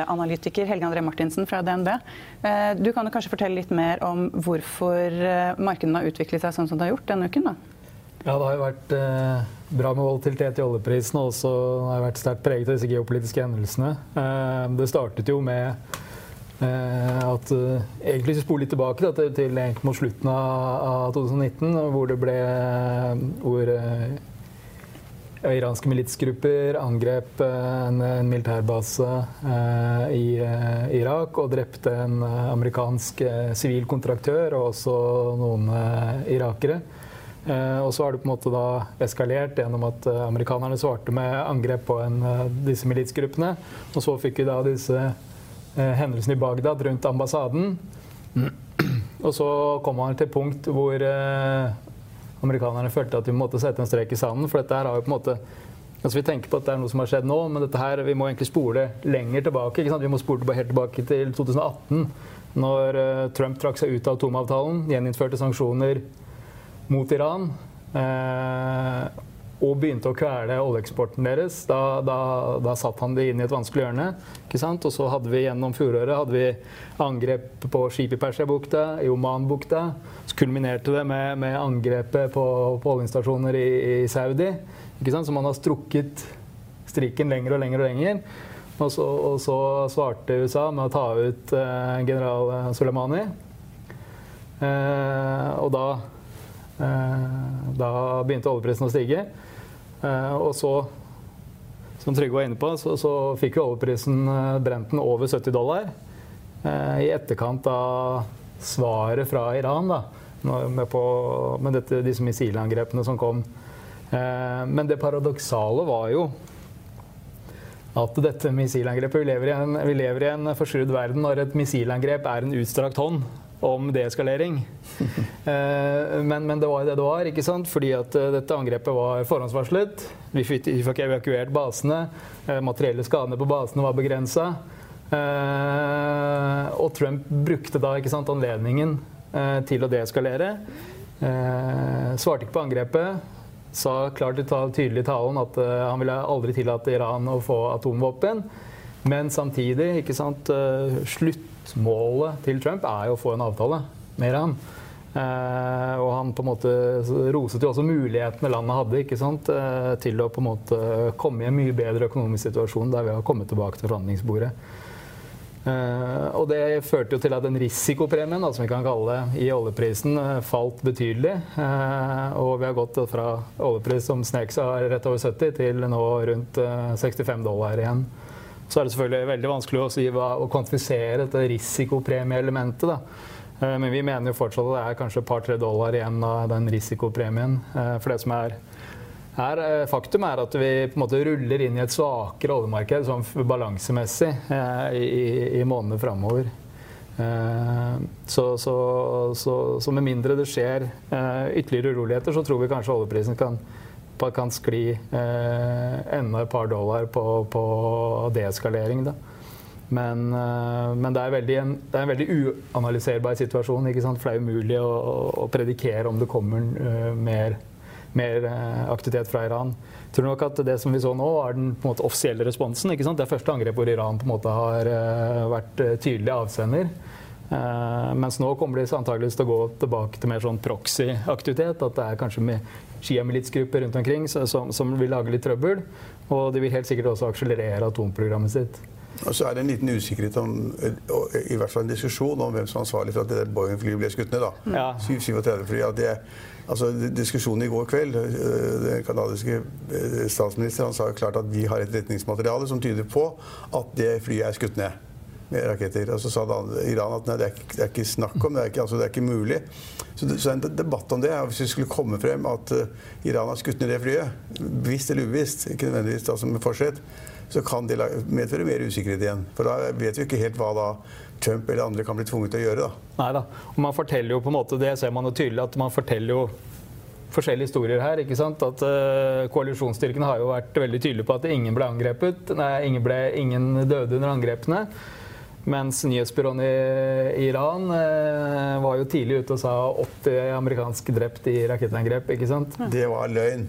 Oljeanalytiker Helge André Martinsen fra DNB. Eh, du kan jo kanskje fortelle litt mer om hvorfor eh, markedene har utviklet seg sånn som det har gjort denne uken? da? Ja, Det har jo vært eh, bra med volatilitet i oljeprisen, og også har vært sterkt preget av disse geopolitiske hendelsene. Det startet jo med at Egentlig hvis vi spoler litt tilbake da, til, til mot slutten av, 2019, hvor det ble hvor Iranske militsgrupper angrep en, en militærbase eh, i eh, Irak og drepte en amerikansk amerikansk eh, sivil kontraktør og også noen eh, irakere. Eh, og så har det på en måte da eskalert gjennom at amerikanerne svarte med angrep på en, disse militsgruppene. Og så fikk vi da disse hendelsene i Bagdad rundt ambassaden. Og så kom man til punkt hvor amerikanerne følte at vi måtte sette en strek i sanden. For dette her har jo på en måte Altså Vi tenker på at det er noe som har skjedd nå, men dette her, vi må egentlig spole lenger tilbake. Vi må spole helt tilbake til 2018, når uh, Trump trakk seg ut av atomavtalen, gjeninnførte sanksjoner mot Iran. Uh, og begynte å kvele oljeeksporten deres. Da, da, da, satt han det inn i et vanskelig hjørne. ikke sant? Og så hadde vi gjennom fjoråret hadde vi angrep på skip i Persiabukta, i Omanbukta. Så kulminerte det med, med angrepet på, på oljestasjoner i, i, Saudi. ikke sant? Så man har strukket strikken lenger og lenger og lenger. Og så, og så svarte USA med å ta ut eh, general Soleimani. Eh, og da da begynte oljeprisen å stige. Eh, og så, som Trygve var inne på, så, så fikk jo oljeprisen eh, brent den over 70 dollar. Eh, I etterkant av svaret fra Iran da, med, på, med dette, disse missilangrepene som kom. Men det paradoksale var jo at dette missilangrepet Vi lever i en, vi lever verden når et missilangrep er en utstrakt hånd om deeskalering. Eh, men, men, det var det det var, ikke sant? fordi at eh, dette angrepet var forhåndsvarslet. Vi fikk, vi fikk evakuert basene. Eh, materielle skadene på basene var begrensa. Og Trump brukte da ikke sant, anledningen til å deeskalere. Svarte ikke på angrepet. Sa klart og tydelig talen at han ville aldri tillate Iran å få atomvåpen. Men samtidig, ikke sant, slutt Sluttmålet til Trump er jo å få en avtale med Iran. Uh, og han på en måte roset jo også mulighetene landet hadde ikke sant, Uh, til å på en måte komme i en mye bedre økonomisk situasjon der vi har kommet tilbake til forhandlingsbordet. Uh, og det førte jo til at den risikopremien da, som vi kan kalle det, i oljeprisen falt betydelig. Og vi har gått fra oljepris som snek seg rett over 70 til nå rundt 65 eh, dollar igjen. Så er det selvfølgelig veldig vanskelig å, si hva, å kvantifisere dette risikopremieelementet. Da. Eh, men vi mener jo fortsatt at det er kanskje et par-tre dollar igjen av den risikopremien. Eh, for det som er, er, eh, faktum er at vi på en måte ruller inn i et svakere oljemarked sånn balansemessig i, i, månedene framover. Så, så, så, så, med mindre det skjer ytterligere uroligheter, så tror vi kanskje oljeprisen kan, kan skli enda et par dollar på, på deeskalering. Men, men det, er en, det, er en, veldig uanalyserbar situasjon. For det er umulig å, å, predikere om det kommer mer mer eh, aktivitet fra Iran. Jeg tror nok at det som vi så nå, er den måte, offisielle responsen. Det første angrep hvor Iran på en måte har vært tydelig avsender. Uh, mens nå kommer de antageligvis til å gå tilbake til mer sånn proxy-aktivitet. At det er kanskje med sjiamilitsgrupper rundt omkring som, som, vil lage litt trøbbel. Og de vil helt sikkert også akselerere atomprogrammet sitt. Og så er det en liten usikkerhet om, i hvert fall en diskusjon om hvem som er ansvarlig for at det Boeing-flyet ble skutt ned. da. Ja. 737 fly, at Altså, diskusjonen i går kveld Den canadiske statsministeren sa jo klart at vi har et retningsmateriale som tyder på at det flyet er skutt ned raketter. Og så sa Iran at nei, det, er, det er ikke snakk om, det er ikke, altså, det er ikke mulig. Så, det, så en debatt om det Hvis det skulle komme frem at uh, Iran har skutt ned det flyet, bevisst eller ubevisst, ikke nødvendigvis da, som forsett, så kan det medføre mer usikkerhet igjen. For da vet vi ikke helt hva da Trump eller andre kan bli tvunget til å gjøre. da. Nei da. Og man forteller jo på en måte, Det ser man jo tydelig at man forteller jo forskjellige historier her. ikke sant? At uh, Koalisjonsstyrkene har jo vært veldig tydelige på at ingen ble angrepet. Nei, ingen, ble, ingen døde under angrepene. Mens nyhetsbyråen i Iran eh, var jo tidlig ute og sa 80 amerikanske drept i rakettangrep. ikke sant? Det var løgn.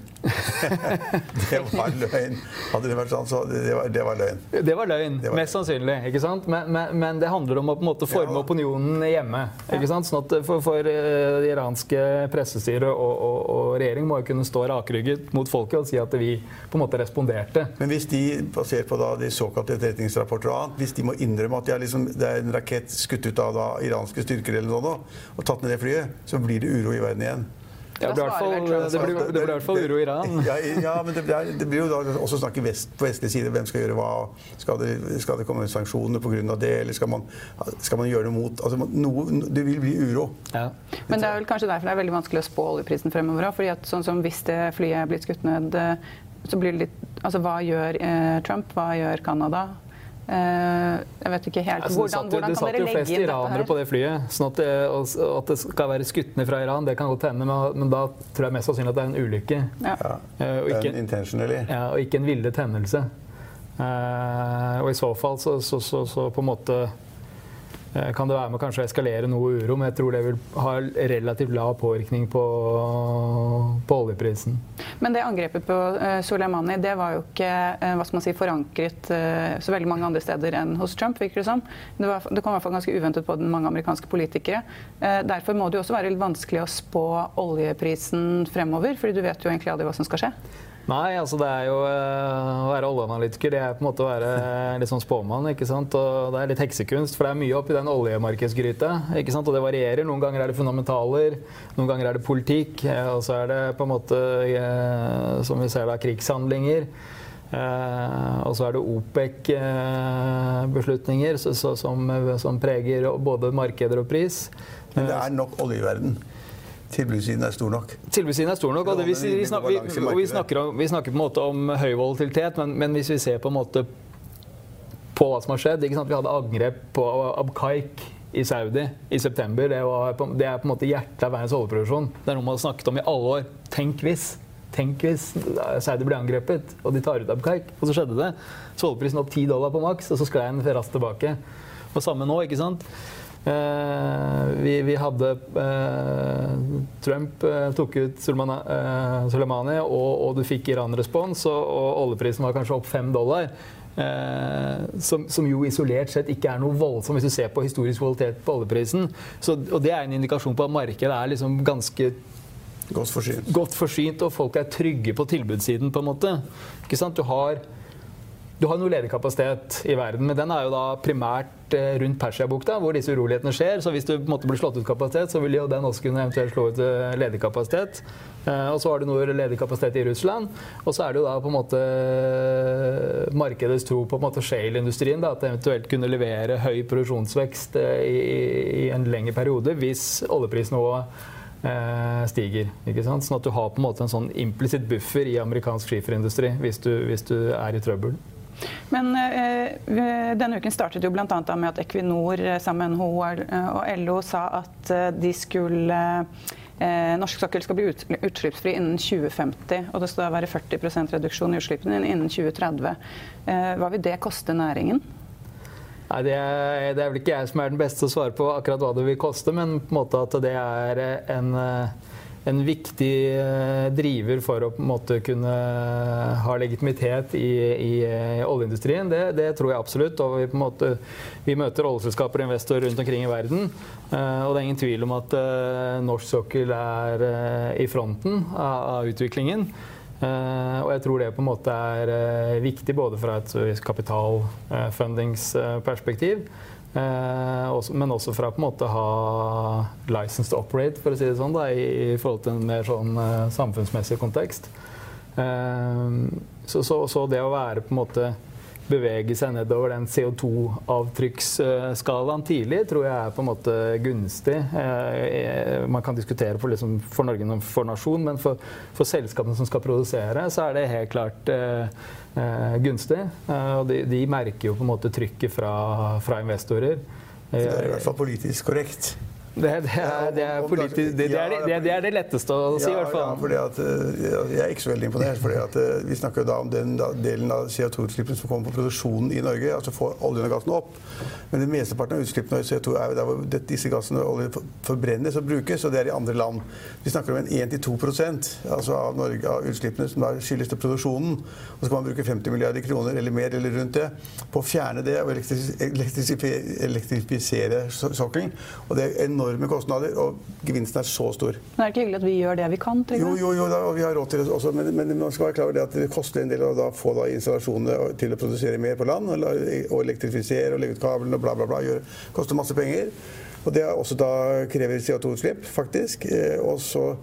det var løgn. Hadde det vært sånn, så det var, det var løgn. Det var løgn, det var mest sannsynlig. ikke sant? Men, men, men, det handler om å på en måte forme ja. opinionen hjemme. ikke sant? Sånn at For, for eh, det iranske pressestyret og, og, og, regjering må jo kunne stå rakrygget mot folket og si at vi på en måte responderte. Men hvis de, basert på da de såkalte etterretningsrapporter og annet, hvis de må innrømme at de har liksom, det er en rakett skutt ut av da, iranske styrker eller noe, og tatt ned det flyet, så blir det uro i verden igjen. Ja, det, blir, i hvert fall uro i Iran. Ja, ja men det, det, blir jo da også snakk vest, på vestlig side. Hvem skal gjøre hva? Skal det, skal det komme sanksjoner pga. det, eller skal man, skal man, gjøre noe mot altså, noe, Det vil bli uro. Ja. Men det er vel kanskje derfor det er veldig vanskelig å spå oljeprisen fremover òg. Sånn som hvis det flyet er blitt skutt ned, så blir det litt Altså hva gjør eh, Trump? Hva gjør Canada? Eh, jeg vet ikke helt hvordan, hvordan kan dere legge inn dette her? Det satt jo flest iranere på det flyet. sånn at det, at det, skal være skutt ned fra Iran, det kan godt hende, men, men, da tror jeg mest sannsynlig at det er en ulykke. Ja. Uh, og, ikke, ja, og ikke en villet hendelse. Og i så fall så, så, så, så på en måte Eh, kan det være med å kanskje eskalere noe uro, men jeg tror det vil ha relativt lav påvirkning på, på oljeprisen. Men det angrepet på uh, Soleimani det var jo ikke uh, hva skal man si, forankret så veldig mange andre steder enn hos Trump. virker Det som. Det, var, det kom i hvert fall ganske uventet på den mange amerikanske politikere. derfor må det jo også være litt vanskelig å spå oljeprisen fremover, fordi du vet jo egentlig aldri hva som skal skje. Nei, altså det er jo eh, å være oljeanalytiker. Det er på en måte å være litt sånn spåmann. ikke sant? Og det er litt heksekunst, for det er mye oppi den oljemarkedsgryta. ikke sant? Og det varierer. Noen ganger er det fundamentaler, noen ganger er det politikk. Eh, og så er det på en måte, eh, som vi ser da, krigshandlinger. og så er det OPEC-beslutninger som, som preger både markeder og pris. Men det er nok olje i verden? Tilbudssiden er stor nok? Tilbudssiden er stor nok, og, vi, vi, snakker, vi, vi, snakker om, vi snakker på en måte om høy volatilitet, men, men, hvis vi ser på en måte på hva som har skjedd Vi hadde angrep på Abkaik i Saudi i september. Det, var, det er på en måte hjertet av verdens oljeproduksjon. Det er noe man har snakket om i alle år. Tenk hvis. Tenk hvis Saudi ble angrepet, og de tar ut Abkaik. Og så skjedde det. Så oljeprisen opp 10 dollar på maks, og så sklei den raskt tilbake. Og samme nå, ikke sant. Eh, vi, vi, hadde eh, Trump eh, tok ut Soleimani, og, og, du fikk Iran-respons, og, og oljeprisen var kanskje opp fem dollar. Eh, som, som, jo isolert sett ikke er noe voldsomt hvis du ser på historisk kvalitet på oljeprisen. Så, og det er en indikasjon på at markedet er liksom ganske godt forsynt. godt forsynt, og folk er trygge på tilbudssiden, på en måte. Ikke sant? Du har du har noe ledig kapasitet i verden, men den er jo da primært eh, rundt Persiabukta, hvor disse urolighetene skjer. Så hvis du på en måte blir slått ut kapasitet, så vil jo den også kunne eventuelt slå ut eh, ledig kapasitet. Eh, og så har du noe ledig kapasitet i Russland. Og så er det jo da på en måte markedets tro på en måte shale-industrien. At det eventuelt kunne levere høy produksjonsvekst i, i en lengre periode hvis oljeprisnivået stiger. ikke sant? Sånn at du har på en måte en sånn implisitt buffer i amerikansk skiferindustri hvis du, hvis du er i trøbbel. Men eh, denne uken startet jo bl.a. med at Equinor sammen med NHO og LO sa at de skulle eh, norsk sokkel skal bli ut, utslippsfri innen 2050. Og det skal være 40% reduksjon i utslippene innen 2030. Eh, hva vil det koste næringen? Nei, det er, det er, vel ikke jeg som er den beste å svare på akkurat hva det vil koste, men på en måte at det er en en viktig eh, driver for å på en måte kunne ha legitimitet i, i eh, oljeindustrien. Det, det, tror jeg absolutt. Og vi, måte, vi møter oljeselskaper og investorer rundt omkring i verden. Eh, og det er ingen tvil om at norsk sokkel er i fronten av, utviklingen. og jeg tror det på en måte er viktig både fra et kapitalfundingsperspektiv men også fra på en måte ha license to operate, for å si det sånn, da, i, forhold til en mer sånn uh, samfunnsmessig kontekst. Uh, så, så, så, det å være på en måte bevege seg nedover den CO2-avtrykksskalaen tidlig, tror jeg er på en måte gunstig. Uh, man kan diskutere for, liksom, for Norge for nasjon, men for, for, selskapene som skal produsere, så er det helt klart eh, gunstig. Eh, og de, de, merker jo på en måte trykket fra, fra investorer. det er i hvert fall politisk korrekt. Det, det, er, det, det, det, det letteste å si, i hvert fall. Ja, fordi at, eh, jeg er ikke så veldig imponert. fordi at eh, Vi snakker jo da om den delen av CO2-utslippene som kommer på produksjonen i Norge. altså Få oljen og gassen opp. Men den mesteparten av utslippene av CO2 er der hvor disse gassene og oljen forbrennes og brukes, og det er i andre land. Vi snakker om en 1-2 altså av, Norge, av utslippene som skyldes til produksjonen. Og så kan man bruke 50 milliarder kroner eller mer eller rundt det på å fjerne det og elektrifisere sokkelen. Og det er enormt enorme kostnader, og gevinsten er så stor. Men er det ikke hyggelig at vi gjør det vi kan? Jo, jo, jo, da, og vi har råd til det også, men, men, man skal være klar over det at det koster en del å få da, installasjonene til å produsere mer på land, og, og elektrifisere og legge ut kablene og bla, bla, bla. Gjør, koster masse penger. Og det også da krever CO2-utslipp, faktisk. Eh, og så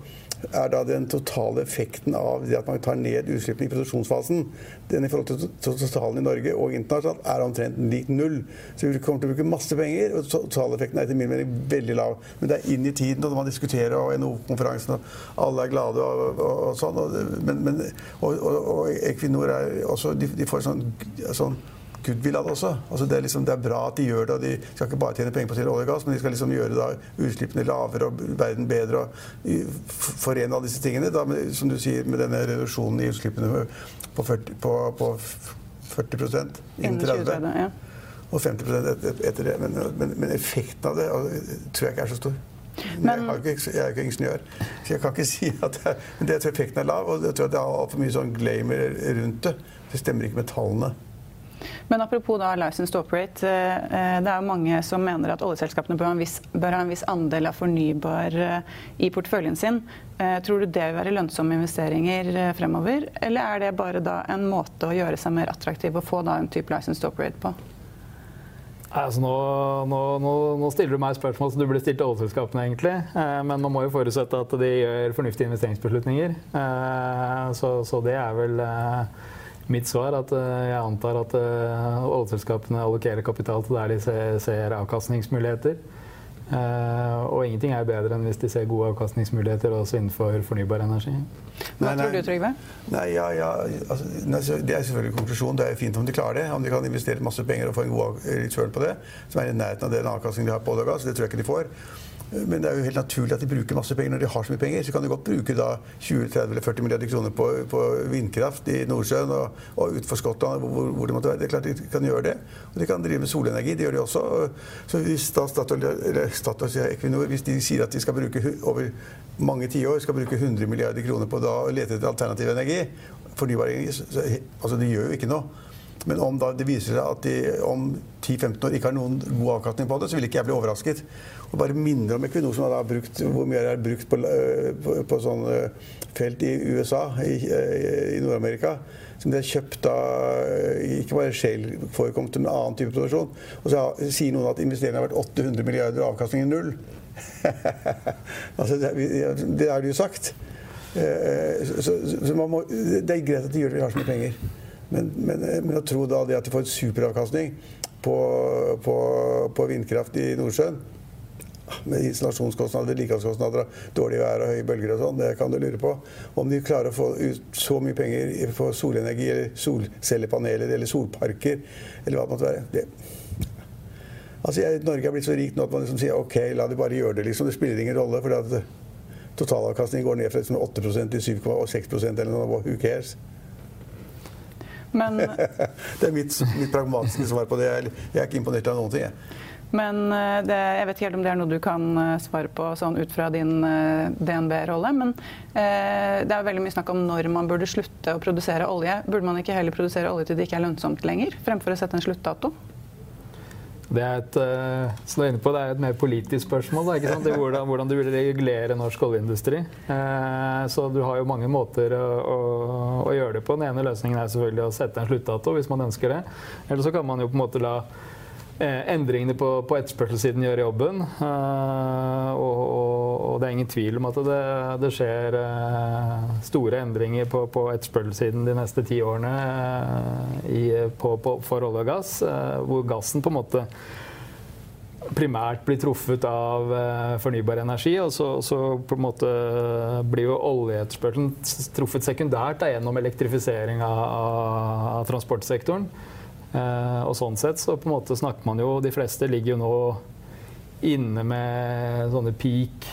er da den totale effekten av det at man tar ned utslippene i produksjonsfasen, den i forhold til totalen i Norge og internasjonalt, er omtrent lik null. Så vi kommer til å bruke masse penger, og totaleffekten er etter min mening veldig lav. Men det er inn i tiden, og man diskuterer, og NHO-konferansen, og alle er glade og, og, og sånn. Og, men, men, og, Equinor er også De, de får sånn, sånn goodwill av det også. Altså det, er liksom, det, er bra at de gjør det. og De skal ikke bare tjene penger på å selge olje og gass, men de skal liksom gjøre da utslippene lavere og verden bedre. og Forene alle disse tingene. Da, med, som du sier, med denne reduksjonen i utslippene på 40, på, på 40 innen 30. Ja. Og 50 etter, etter det. Men, men, men, effekten av det tror jeg ikke er så stor. Men, jeg, ikke, jeg, er ikke ingeniør, så jeg kan ikke si at jeg, men det tror effekten er lav. Og jeg tror det er altfor mye sånn glamour rundt det. Det stemmer ikke med tallene. Men apropos da license to operate. Eh, det er jo mange som mener at oljeselskapene bør ha en viss, ha en viss andel av fornybar eh, i porteføljen sin. Eh, tror du det vil være lønnsomme investeringer fremover, eller er det bare da en måte å gjøre seg mer attraktiv og få da en type license to operate på? Altså nå, nå, nå, stiller du meg spørsmål som du burde stilt til oljeselskapene, egentlig. men man må jo forutsette at de gjør fornuftige investeringsbeslutninger. så, så, det er vel mitt svar at eh, jeg antar at eh, oljeselskapene allokerer kapital til der de ser, avkastningsmuligheter. Uh, og ingenting er bedre enn hvis de ser gode avkastningsmuligheter også innenfor fornybar energi. Hva tror du, Trygve? Nei, ja, ja, altså, det er selvfølgelig konklusjonen. Det er fint om de klarer det. Om de kan investere masse penger og få en god return på det, som er i nærheten av den avkastningen de har på olje og gass. Det tror jeg ikke de får. Men det er jo helt naturlig at de bruker masse penger når de har så mye penger. Så kan de godt bruke da 20, 30 eller 40 milliarder kroner på, på vindkraft i Nordsjøen og, og utenfor Skottland, hvor, hvor, det måtte være. Det er klart de kan gjøre det. Og de kan drive med solenergi. Det gjør de også. Så hvis da Statoil, eller Equinor hvis de sier at de skal bruke over mange tiår skal bruke 100 milliarder kroner på da å lete etter alternativ energi, fornybar energi, så, altså de gjør jo ikke noe. Men om det viser seg at de om 10-15 år ikke har noen god avkastning på det, så vil ikke jeg bli overrasket. Og bare minner om Equinor, som har brukt, hvor mye er brukt på, eh, på, på sånn eh, felt i USA, i, eh, i Nord-Amerika. Som de har kjøpt av ikke bare Shale-forekomster, men annen type produksjon. Og så sier noen at investeringene har vært 800 milliarder og avkastningen null. altså, det, det er det jo sagt. Så, så må, det er greit at de gjør det, de har så mye penger. Men, men, men, å tro da det at de får en superavkastning på, på, på vindkraft i Nordsjøen med installasjonskostnader, vedlikeholdskostnader, dårlig vær og høye bølger og sånn. Det kan du lure på. Om de klarer å få ut så mye penger på solenergi eller solcellepaneler eller solparker eller hva det måtte være. Det. Altså, jeg, Norge er blitt så rikt nå at man liksom sier OK, la de bare gjøre det. liksom. Det spiller ingen rolle. for at Totalavkastningen går ned fra 8% til 7,6% eller noe. Who cares? Men, det er mitt, mitt, pragmatiske svar på det. Jeg er ikke imponert av noen ting. Jeg. Men eh, det, jeg vet ikke helt om det er noe du kan eh, svare på sånn ut fra din eh, DNB-rolle. Men eh, det er veldig mye snakk om når man burde slutte å produsere olje. Burde man ikke heller produsere olje til det ikke er lønnsomt lenger, fremfor å sette en sluttdato? Det er et, uh, på, det er et mer politisk spørsmål. Da, hvordan, hvordan, du vil regulere norsk oljeindustri. Uh, så du har jo mange måter å, å, å, gjøre det på. Den ene løsningen er selvfølgelig å sette en sluttdato hvis man ønsker det. Eller så kan man jo på en måte la Eh, endringene på, på etterspørselssiden gjør jobben. Uh, og, og, det er ingen tvil om at det, det skjer uh, store endringer på, på etterspørselssiden de neste ti årene i, på, for olje og gass, hvor gassen på en måte primært blir truffet av fornybar energi, og så, så, på en måte blir jo oljeetterspørselen truffet sekundært da, gjennom elektrifisering av, av transportsektoren. Eh, og sånn sett så på en måte snakker man jo De fleste ligger jo nå inne med sånne peak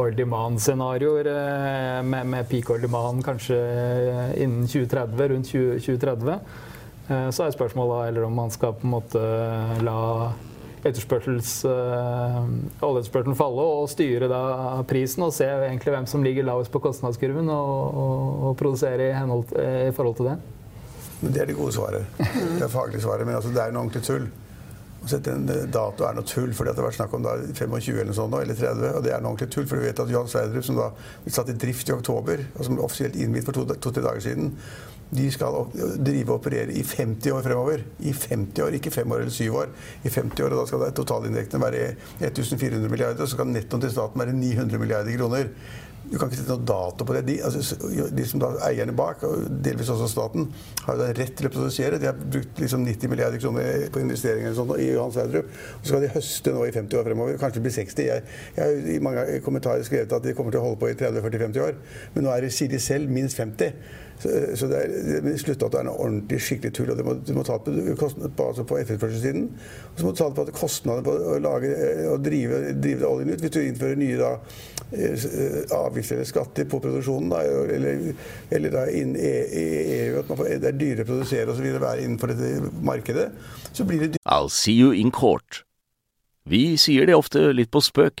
or demand-scenarioer. Eh, med, med, peak or demand kanskje innen 2030, rundt 20, 2030. Eh, så er spørsmålet eller om man skal på en måte la oljeetterspørselen falle og styre da prisen og se egentlig hvem som ligger lavest på kostnadskurven og, og, og produsere i, henhold, i forhold til det. Men det er det gode svaret. Det er faglige svaret. Men altså, det er noe ordentlig tull. Å sette en eh, dato er noe tull, fordi det har vært snakk om da 25 eller sånn, eller 30. Og det er noe ordentlig tull, for du vet at Johan Sverdrup, som da satt i drift i oktober, og som offisielt innvidd for to-tre to, dager siden, de skal drive og operere i 50 år fremover. I 50 år, ikke 5 år eller 7 år. I 50 år, og Da skal totalinntektene være 1400 milliarder, og så skal nettoen til staten være 900 milliarder kroner. Du kan ikke sette noen dato på det. De, altså, de som da eierne bak, og delvis også staten, har jo rett til å produsere. De har brukt liksom 90 milliarder kroner på investeringer og sånt, i Johan Sverdrup. Og så skal de høste nå i 50 år fremover. Kanskje det blir 60. Jeg, jeg har i mange kommentarer skrevet at de kommer til å holde på i 30-40-50 år. Men nå er det, sier de selv, minst 50. Så, det er, det er noe ordentlig skikkelig tull. og Du må, du må ta det på, altså på etterspørselssiden. Og så må du ta det på kostnadene på å, lage, å drive, drive oljen ut. Hvis du innfører nye da, eh, avgifter eller skatter på produksjonen, da, eller, eller da inn i EU, at får, det er dyrere å produsere osv. være innenfor dette markedet, så blir det dyrere. I'll see you in court. Vi sier det ofte litt på spøk,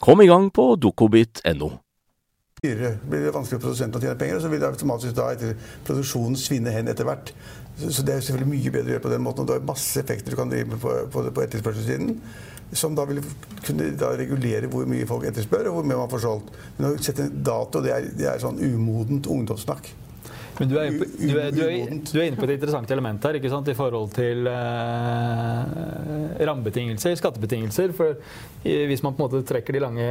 Kom i gang på dokobit.no. Blir det vanskelig for produsenten å tjene penger, så vil det automatisk da etter produksjonen svinne hen etter hvert. Så det er selvfølgelig mye bedre å gjøre på den måten. og Det er masse effekter du kan drive med på, på, på etterspørselssiden. Som da vil kunne da regulere hvor mye folk etterspør, og hvor mye man får solgt. Men å sette en dato, det er, det er sånn umodent ungdomssnakk. Men du er, på, du, er, du, er, du er, inne på et interessant element her ikke sant, i forhold til eh, rammebetingelser, skattebetingelser. For hvis man på en måte trekker de lange,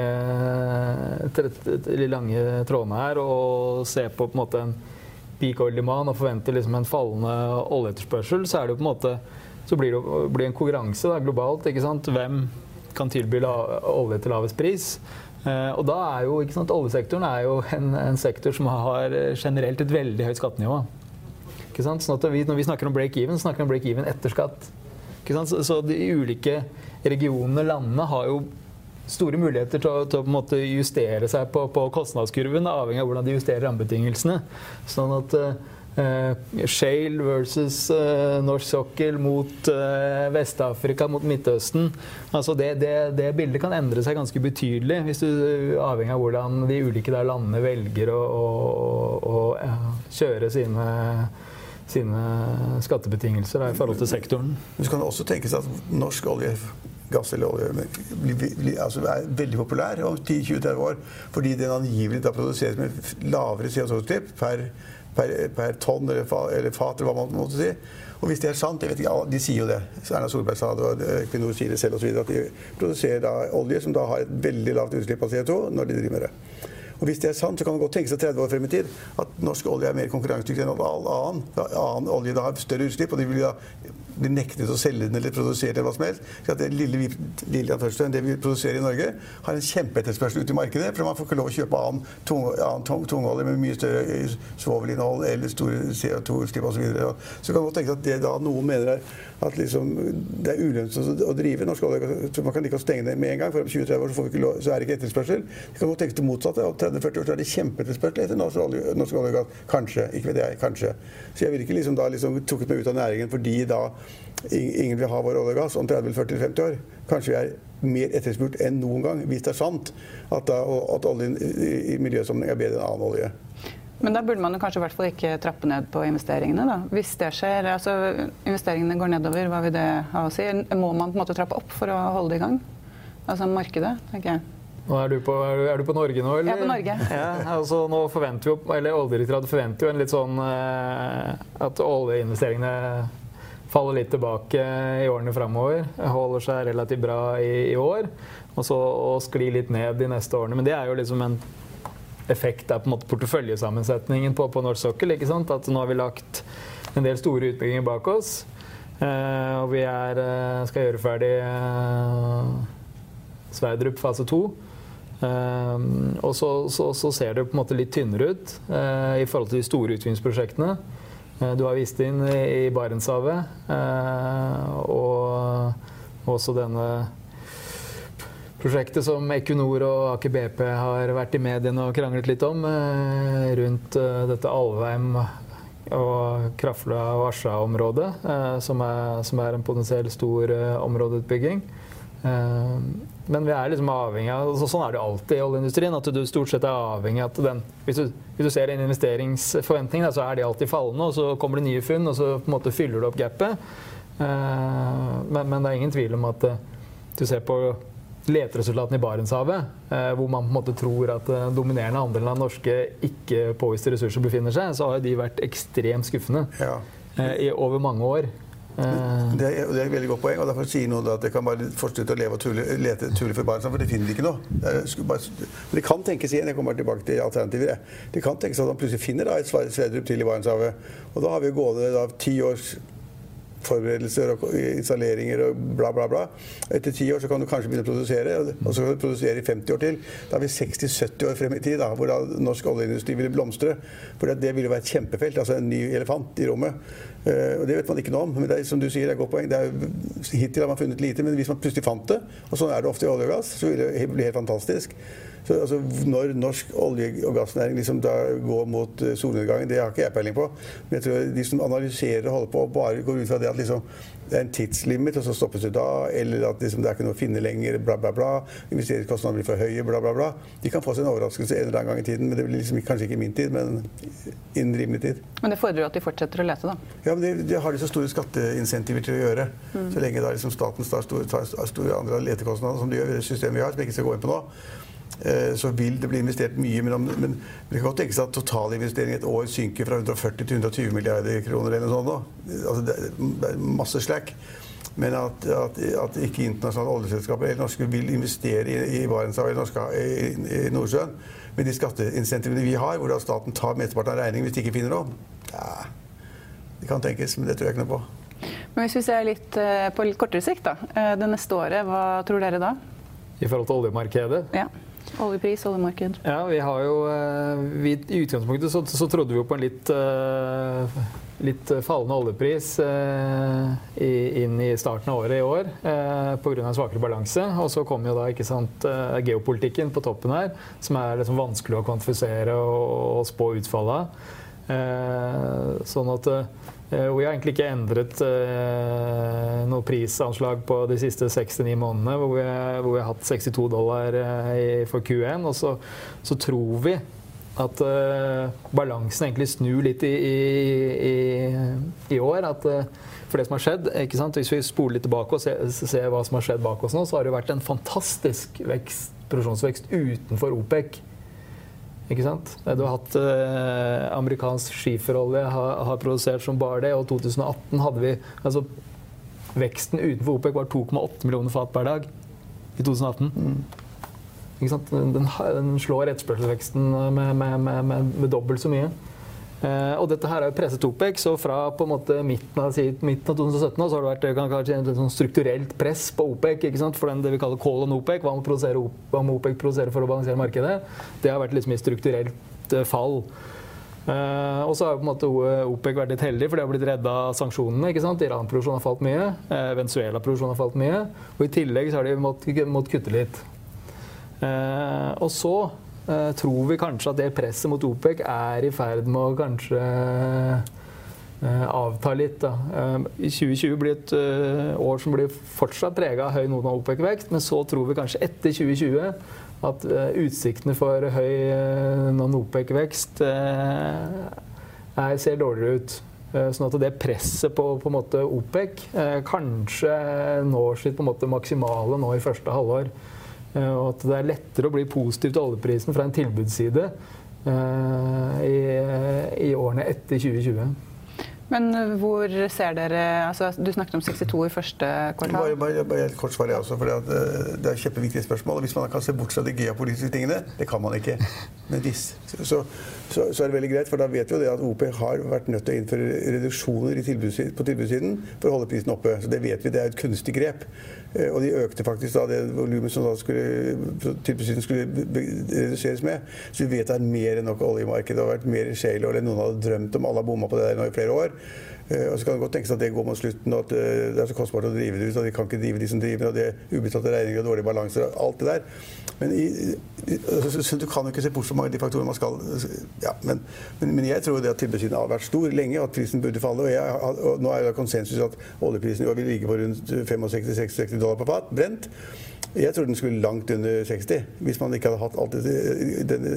de lange trådene her og ser på, på en måte en peak oil demand og forventer liksom en fallende oljeetterspørsel, så er det jo på en måte så blir det blir en konkurranse da, globalt. ikke sant? Hvem kan tilby olje til lavest pris? Eh, og da er jo, ikke sant, Oljesektoren er jo en, en sektor som har eh, generelt et veldig høyt skattenivå. Ikke sant? Sånn at vi, når vi snakker om break-even, snakker vi om break-even etter skatt. Ikke sant? Så, de ulike regionene, landene, har jo store muligheter til å, til å justere seg på, på, kostnadskurven, avhengig av hvordan de justerer rammebetingelsene. Sånn at Uh, Shale versus uh, norsk sokkel mot uh, Vest-Afrika, mot Midtøsten. Altså det, det, det, bildet kan endre seg ganske betydelig, hvis du avhengig av hvordan de ulike landene velger å, å, å, ja, kjøre sine sine skattebetingelser i forhold til sektoren. Men så kan det også tenkes at norsk olje gass eller olje altså er veldig populær om 10-20-30 år. Fordi den angivelig da produseres med lavere CO2-utslipp per, per, per, tonn eller, fa, eller, fat, eller hva man måtte si. Og hvis det er sant, jeg vet ikke, De sier jo det. Erna Solberg sa det, og Equinor sier det selv osv. At de produserer da olje som da har et veldig lavt utslipp av CO2 når de driver med det. Og Hvis det er sant, så kan det godt tenke seg 30 år frem i tid at norsk olje er mer konkurransedyktig enn all annen. annen olje da har større utslipp, og de vil da bli nektet å selge den eller produsere den, hva som helst. Så det lille, lille det vi produserer i Norge, har en kjempeetterspørsel ute i markedet. For man får ikke lov å kjøpe annen, tung, annen tungolje med mye større svovelinnhold eller store CO2-utslipp osv. Så, så kan man tenke at det da noen mener er at liksom, det er ulønnsomt å drive norsk olje. Man kan å stenge det med en gang, for om 20-30 år så, lov, så, er det ikke etterspørsel. Det kan godt tenkes det motsatte. Om 30-40 år så er det kjempeetterspørsel etter norsk olje, norsk olje og gass. Kanskje. Ikke vet jeg. Kanskje. Så jeg vil ikke liksom da liksom trukket meg ut av næringen fordi da ingen vil ha vår olje og gass om 30-40-50 år. Kanskje vi er mer etterspurt enn noen gang, hvis det er sant at, da, at oljen i miljøsammenheng er bedre enn annen olje. Men da burde man kanskje i hvert fall ikke trappe ned på investeringene, da. Hvis det skjer, altså investeringene går nedover, hva vil det ha å si? Må man på en måte trappe opp for å holde det i gang? Altså markedet, tenker jeg. Er du, på, er, du, på, Norge nå, eller? Jeg er på Norge. Ja, altså nå forventer jo, eller Oljedirektoratet forventer jo en litt sånn eh, at oljeinvesteringene faller litt tilbake i årene framover. Holder seg relativt bra i, i år. Og så og skli litt ned de neste årene. Men det er jo liksom en effekt av på en måte porteføljesammensetningen på, på norsk sokkel. ikke sant? At nå har vi lagt en del store utbygginger bak oss. Eh, og vi er, eh, skal gjøre ferdig eh, Sverdrup fase to. Eh, og så, så, så, ser det på en måte litt tynnere ut eh, i forhold til de store utvinningsprosjektene. Eh, du har vist inn i Barentshavet. Eh, og også denne prosjektet som Equinor og Aker BP har vært i mediene og kranglet litt om, rundt dette Alvheim og Krafla og Asja-området, som, som, er en potensielt stor områdeutbygging. Men vi er liksom avhengig av altså Sånn er det alltid i oljeindustrien. At du stort sett er avhengig av at den Hvis du, hvis du ser en investeringsforventning, så er de alltid fallende, og så kommer det nye funn, og så på en måte fyller du opp gapet. Eh, men, men det er ingen tvil om at eh, du ser på leteresultatene i Barentshavet, eh, hvor man på en måte tror at den dominerende andelen av norske ikke-påviste ressurser befinner seg, så har de vært ekstremt skuffende ja. i over mange år. Eh. Det er, det er, et veldig godt poeng. og Derfor sier noen at de kan bare fortsette å leve og tulle, lete tulle for Barentshavet, for de finner ikke noe. Bare, det kan tenkes igjen, jeg kommer tilbake til alternativer, det kan tenkes at han plutselig finner da, et Sverdrup til i Barentshavet. Og da har vi gående ti års forberedelser og installeringer og bla, bla, bla. Etter ti år så kan du kanskje begynne å produsere, og så kan du produsere i 50 år til. Da er vi 60-70 år frem i tid, da, hvor da norsk oljeindustri ville blomstre. For det ville være et kjempefelt, altså en ny elefant i rommet. Uh, og Det vet man ikke noe om. men det er, som du sier, det er et godt poeng. Er, hittil har man funnet lite, men hvis man plutselig fant det, og sånn er det ofte i olje og gass, så ville det bli helt fantastisk. Så, altså, når norsk olje- og gassnæring liksom går mot uh, solnedgangen, det har ikke jeg peiling på. Men jeg tror de som analyserer og holder på, bare går ut fra det at liksom, det er en tidslimit, og så stoppes det da. Eller at liksom, det er ikke noe å finne lenger, bla, bla, bla. Investeringskostnadene blir for høye, bla, bla, bla. De kan få seg en overraskelse en eller annen gang i tiden. Men det blir liksom, kanskje ikke min tid, men innen rimelig tid. Men det fordrer jo at de fortsetter å lete, da? Ja, men det, det har de så store skatteinsentiver til å gjøre. Mm. Så lenge da liksom staten tar store, tar store andre letekostnader, som de gjør i det systemet vi har, som jeg ikke skal gå inn på nå Eh, så vil det bli investert mye. Men, men det kan godt tenkes at totalinvesteringen i et år synker fra 140 til 120 milliarder kroner. eller noe sånt. Altså, det er masse slack. Men at, at, at ikke internasjonale oljeselskaper eller norske vil investere i, i Barentshavet eller i, i, Nordsjøen med de skatteinsentivene vi har, hvor staten tar mesteparten av regningen hvis de ikke finner noe, ja, det kan tenkes, men det tror jeg ikke noe på. Men hvis vi ser litt eh, på litt kortere sikt, da. Eh, det neste året, hva tror dere da? I forhold til oljemarkedet? Ja. Oljepris, oljemarked. Ja, vi har jo eh, vi, I utgangspunktet så, så, trodde vi jo på en litt, uh, litt fallende oljepris uh, i, inn i starten av året i år uh, pga. en svakere balanse. Og så kom jo da ikke sant, geopolitikken på toppen her, som er liksom vanskelig å kvantifisere og, og spå utfallet av. sånn at Eh, vi har egentlig ikke endret uh, noe prisanslag på de siste 6-9 månedene, hvor vi, hvor vi, har hatt 62 dollar uh, for Q1. Og så, så tror vi at balansen egentlig snur litt i, i, i år. At, for det som har skjedd, Hvis vi spoler litt tilbake og ser, ser, hva som har skjedd bak oss nå, så har det vært en fantastisk vekst, produksjonsvekst utenfor OPEC. Ikke sant? Du har hatt eh, amerikansk skiferolje har, har, produsert som bare det, og 2018 hadde vi altså, Veksten utenfor OPEC var 2,8 millioner fat per dag i 2018. Mm. Ikke sant? Den, den slår etterspørselsveksten med, med, med, med dobbelt så mye. Eh, og dette her er jo presset OPEC, så fra på en måte midten av, midten av 2017 så har det vært kanskje et sånn strukturelt press på OPEC ikke sant? for den, det vi kaller call on OPEC. Hva må, hva må OPEC produsere for å balansere markedet? Det har vært liksom i strukturelt uh, fall. Uh, og så har på en måte OPEC vært litt heldig, for de har blitt redda av sanksjonene. ikke sant? Iran-produksjonen har falt mye. Uh, Venezuela-produksjonen har falt mye. Og i tillegg så har de måttet, mått kutte litt. og så Eh, tror vi kanskje at det presset mot OPEC er i ferd med å kanskje eh, avta litt. Da. Eh, 2020 blir et år som blir fortsatt prega av høy noen av OPEC-vekst, men så tror vi kanskje etter 2020 at utsiktene for høy non-OPEC-vekst ser dårligere ut. Sånn at det presset på, på OPEC kanskje når sitt maksimale nå i første halvår. Eh, og at det er lettere å bli positiv til oljeprisen fra en tilbudsside eh, i, i årene etter 2020. Men hvor ser dere altså, Du snakket om 62 i første kvartal. Bare, bare, et kort svar, jeg også. For eh, det er et kjempeviktig spørsmål. Hvis man kan se bort fra de geopolitiske tingene Det kan man ikke. Men disse, så, så, så, er det veldig greit, for da vet vi jo det at OP har vært nødt til å innføre reduksjoner tilbudssiden, på tilbudssiden for å holde prisen oppe. Så det vet vi. Det er et kunstig grep. Eh, og de økte faktisk da det volumet som da skulle, tilbudssiden skulle reduseres med. Så vi vet det er mer enn nok olje. Det har vært mer shale enn noen hadde drømt om. Alle har bomma på det der nå i flere år. Eh, og så kan det godt tenkes at det går mot slutten, og at eh, det er så kostbart å drive det ut. og De kan ikke drive de som driver, og det er ubetalte regninger og dårlige balanser og alt det der. Men i, så, du kan jo ikke se bort fra mange av de faktorene man skal ja, men, men, men, jeg tror det at tilbudssiden har vært stor lenge, og at prisen burde falle. Og, jeg, og nå er det konsensus at oljeprisen vil ligge på rundt 65-66 dollar på fat, brent. Jeg trodde den skulle langt under 60, hvis man ikke hadde hatt all denne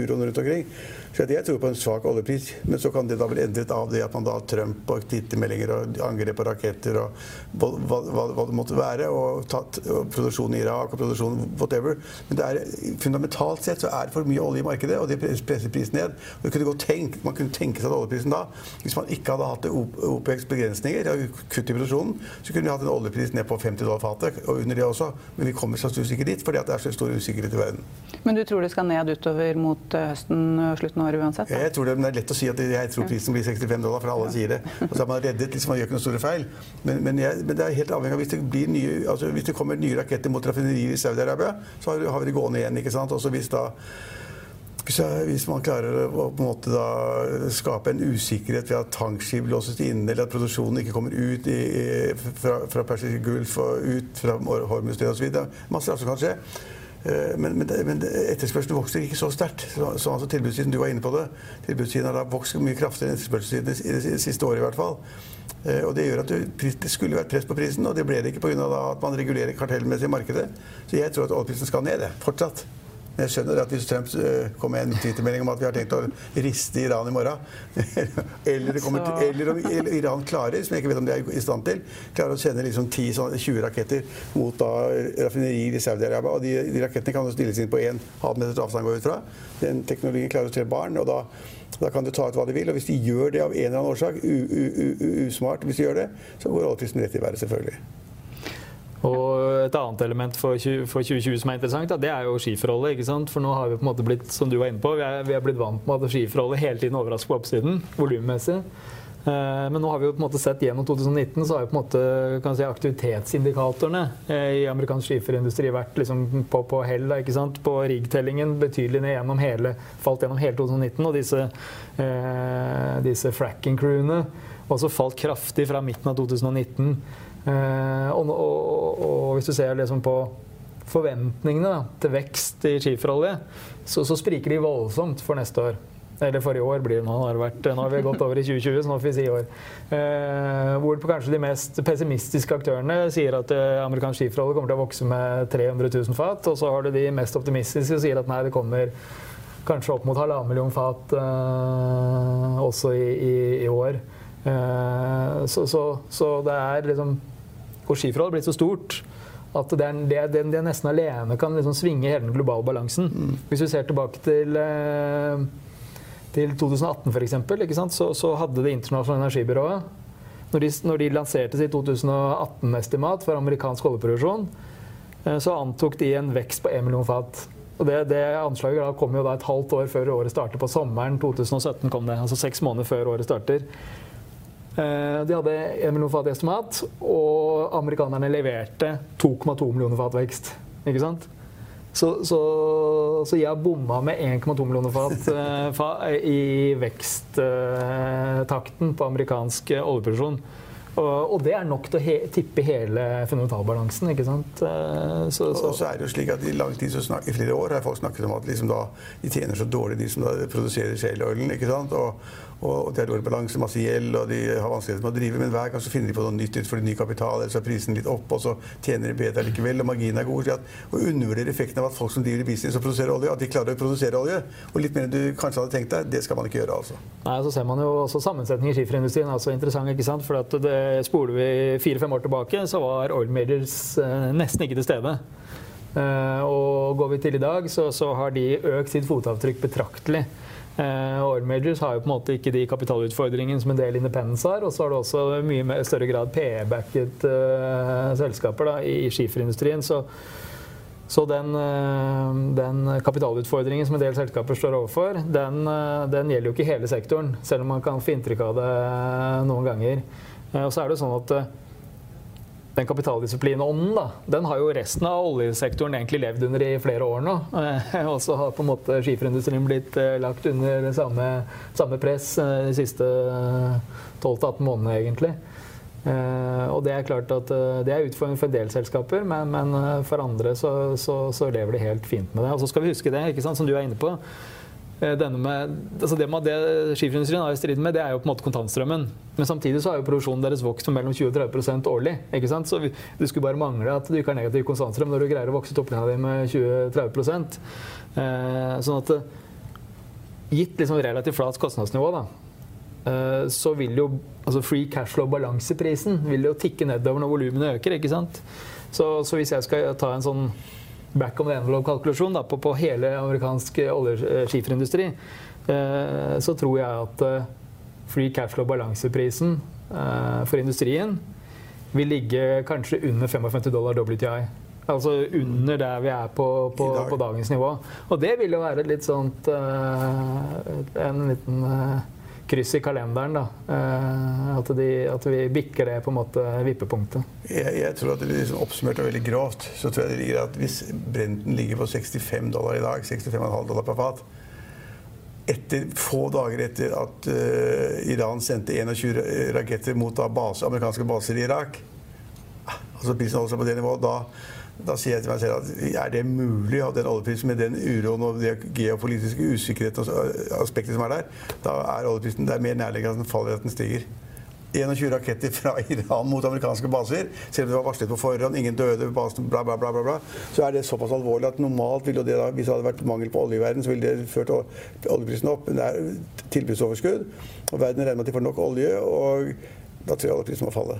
uroen rundt omkring. Så jeg tror på en svak oljepris. Men så kan det da bli endret av det at man da har Trump og tittemeldinger og angrep på raketter og hva, hva, hva, det måtte være, og, tatt, og produksjon i Irak og produksjon whatever. Men er, fundamentalt sett så er det for mye olje i markedet, og det presser prisen ned. Kunne tenke, man kunne tenke seg at oljeprisen da, hvis man ikke hadde hatt OPEX begrensninger, kutt i produksjonen, så kunne vi hatt en oljepris ned på 50 dollar fatet, og under det også. Men vi kommer sannsynligvis ikke dit, fordi det er så stor usikkerhet i verden. Men du tror det skal ned utover mot eh, høsten og slutten av året uansett? Jeg tror det, det, er lett å si at jeg tror prisen blir 65 dollar, for alle sier det. Og så er man reddet hvis man gjør ikke noen store feil. Men, men, jeg, men, det er helt avhengig av hvis det, blir nye, altså hvis det kommer nye raketter mot raffinerier i Saudi-Arabia, så har, har, vi det gående igjen. ikke sant? Også hvis da hvis man klarer å på en måte da skape en usikkerhet ved at tankskip låses inne, eller at produksjonen ikke kommer ut i, fra, fra Persisk Gulf og ut fra Hormuzstredet osv. Masse rart som kan skje. Eh, men, men, men etterspørselen vokser ikke så sterkt. Så, så altså tilbudssiden, du var inne på det, tilbudssiden har vokst mye kraftigere enn etterspørselssiden i det siste året i hvert fall. Eh, og Det gjør at det skulle vært press på prisen, og det ble det ikke pga. at man regulerer kartellmessig i markedet. Så jeg tror at oljeprisen skal ned, fortsatt. Men jeg skjønner at hvis Trump eh, kommer med en twittermelding om at vi har tenkt å riste Iran i morgen, eller, kommer, eller om eller Iran klarer, som jeg ikke vet om de er i stand til, klarer å sende liksom 10-20 raketter mot da raffinerier i Saudi-Arabia, og de, de, rakettene kan stilles inn på en halv meters avstand går ut fra. Den teknologien klarer å treffe barn, og da da kan du ta ut hva de vil. Og hvis de gjør det av en eller annen årsak, usmart hvis de gjør det, så går oljeprisen rett i været, selvfølgelig. Og et annet element for, 2020 som er interessant, det er jo skiforholdet. ikke sant? For nå har vi på en måte blitt som du var inne på, vi er, vi er blitt vant med at skiforholdet hele tiden overrasker på oppsiden, volummessig. Eh, men nå har vi jo på en måte sett gjennom 2019 så har jo på en måte si, aktivitetsindikatorene eh, i amerikansk skiferindustri vært liksom på, på hell. ikke sant? På riggtellingen betydelig ned gjennom hele, falt gjennom hele 2019. Og disse, eh, disse fracking-crewene også falt kraftig fra midten av 2019. Eh, og, og, og, hvis du ser liksom på forventningene da, til vekst i skiferolje, så, så spriker de voldsomt for neste år. Eller forrige år blir det nå. Har vært, nå har vi gått over i 2020, så nå får vi si i år. Eh, hvor kanskje de mest pessimistiske aktørene sier at eh, amerikansk skiferolje kommer til å vokse med 300 000 fat. Og så har du de mest optimistiske som sier at nei, det kommer kanskje opp mot halvannen million fat eh, også i, i, i år. Eh, så, så, så, det er liksom Og skiforholdet er blitt så stort at det, er, det, det nesten alene kan liksom svinge hele den globale balansen. Mm. Hvis vi ser tilbake til eh, til 2018 f.eks., så, så hadde Det internasjonale energibyrået når de, når de lanserte sitt 2018-estimat for amerikansk oljeproduksjon, eh, så antok de en vekst på 1 million fat. Og det, det anslaget da kom jo da et halvt år før året starter. På sommeren 2017 kom det, altså seks måneder før året starter. Eh, de hadde 1 million fat i estimat, og amerikanerne leverte 2,2 millioner fat vekst. Ikke sant? Så, så, så jeg har bomma med 1,2 millioner fat uh, i veksttakten på amerikansk uh, oljeproduksjon. Og, det er nok til å he tippe hele fundamentalbalansen. ikke sant? Så, så, og så er det jo slik at I lang tid, så i flere år har folk snakket om at liksom da, de tjener så dårlig, de som da produserer shale oilen. ikke sant? Og, og de har dårlig balanse, masse gjeld, og de har vanskeligheter med å drive. Men hver gang så finner de på noe nytt for ny kapital, eller så er prisen litt opp, og så tjener de bedre likevel, og marginen er god. At, å undervurdere effekten av at folk som driver business og produserer olje, at de klarer å produsere olje. Og litt mer enn du kanskje hadde tenkt deg, det skal man ikke gjøre, altså. Nei, så ser man jo også sammensetningen i skiferindustrien er så interessant, ikke sant. For at det spoler vi fire-fem år tilbake, så var oil majors eh, nesten ikke til stede. Uh, og går vi til i dag, så, så har de økt sitt fotavtrykk betraktelig. Uh, oil majors har jo på en måte ikke de kapitalutfordringene som en del independence har. Og så har du også mye større grad PE-backet uh, selskaper da, i skiferindustrien. Så, så den, uh, den, kapitalutfordringen som en del selskaper står overfor, den, den, gjelder jo ikke hele sektoren. Selv om man kan få inntrykk av det noen ganger. og så er det jo sånn at den kapitaldisiplinånden, da, den har jo resten av oljesektoren egentlig levd under i flere år nå. Eh, og så har på en måte skiferindustrien blitt eh, lagt under samme, samme press eh, de siste 12-18 månedene, egentlig. og det er klart at det er utfordring for en del selskaper, men, men for andre så, så, så, lever de helt fint med det. Og så skal vi huske det, ikke sant, som du er inne på. Eh, med, altså det, det skiferindustrien er i med, det er jo på en måte kontantstrømmen. Men samtidig så har jo produksjonen deres vokst med mellom 20 og 30 årlig. ikke sant? Så det skulle bare mangle at du ikke har negativ kontantstrøm når du greier å vokse topplinja di med 20-30 eh, Sånn at eh, gitt liksom relativt flat kostnadsnivå, da, eh, så vil jo altså free cashflow-balanseprisen vil jo tikke nedover når volumene øker. ikke sant? Så, så hvis jeg skal ta en sånn back of the envelope-kalkulasjon på, på, hele amerikansk oljeskiferindustri, eh, så tror jeg at eh, free cashflow-balanseprisen eh, for industrien vil ligge kanskje under 55 dollar WTI. Altså under der vi er på, på, på dagens nivå. Og det vil jo være litt sånt En liten kryss i kalenderen. da. Eh, at, de, at, vi bikker det på en måte vippepunktet. Jeg, jeg tror at det liksom oppsummert og veldig grovt så tror jeg det ligger at hvis Brenten ligger på 65 dollar i dag, 65,5 dollar per fat etter, Få dager etter at uh, Iran sendte 21 raketter mot base, amerikanske baser i Irak altså Prisen holder seg på det nivået. da da sier jeg til meg selv at er det mulig at den oljeprisen med den uroen og det geopolitiske usikkerheten og aspektet som er der, da er oljeprisen det er mer nærliggende at den faller at den stiger. 21 raketter fra Iran mot amerikanske baser, selv om det var varslet på forhånd, ingen døde, basen, bla, bla, bla, bla, så er det såpass alvorlig at normalt ville det da, hvis det hadde vært mangel på olje i verden, så ville det ført oljeprisen opp. Men det er tilbudsoverskudd, og verden regner med at de får nok olje. og da tror jeg oljeprisen må falle.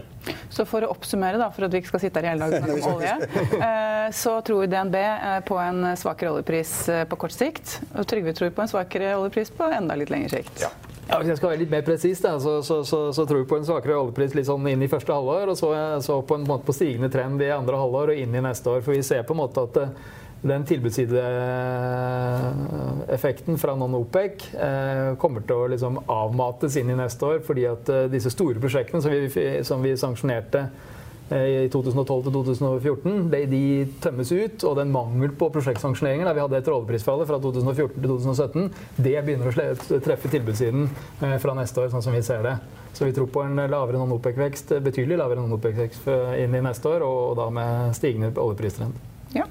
Så for å oppsummere, da, for at vi ikke skal sitte her hele dagen og snakke om olje, eh, så tror DNB eh, på en svakere oljepris eh, på kort sikt. Og Trygve tror på en svakere oljepris på enda litt lengre sikt. Ja. Ja, hvis jeg skal være litt mer presis, så, så, så, så, tror vi på en svakere oljepris litt sånn inn i første halvår. Og så, så på en måte på stigende trend i andre halvår og inn i neste år. For vi ser på en måte at den tilbudssideeffekten fra non-OPEC eh, kommer til å liksom avmates inn i neste år, fordi at eh, disse store prosjektene som vi, som vi sanksjonerte eh, i 2012-2014, de, de, tømmes ut. Og den mangel på prosjektsanksjoneringer da vi hadde etter oljeprisfallet fra 2014 til 2017, det begynner å treffe tilbudssiden fra neste år, sånn som vi ser det. Så vi tror på en lavere non-OPEC-vekst, betydelig lavere non-OPEC-vekst inn i neste år, og da med stigende oljepristrend. Ja.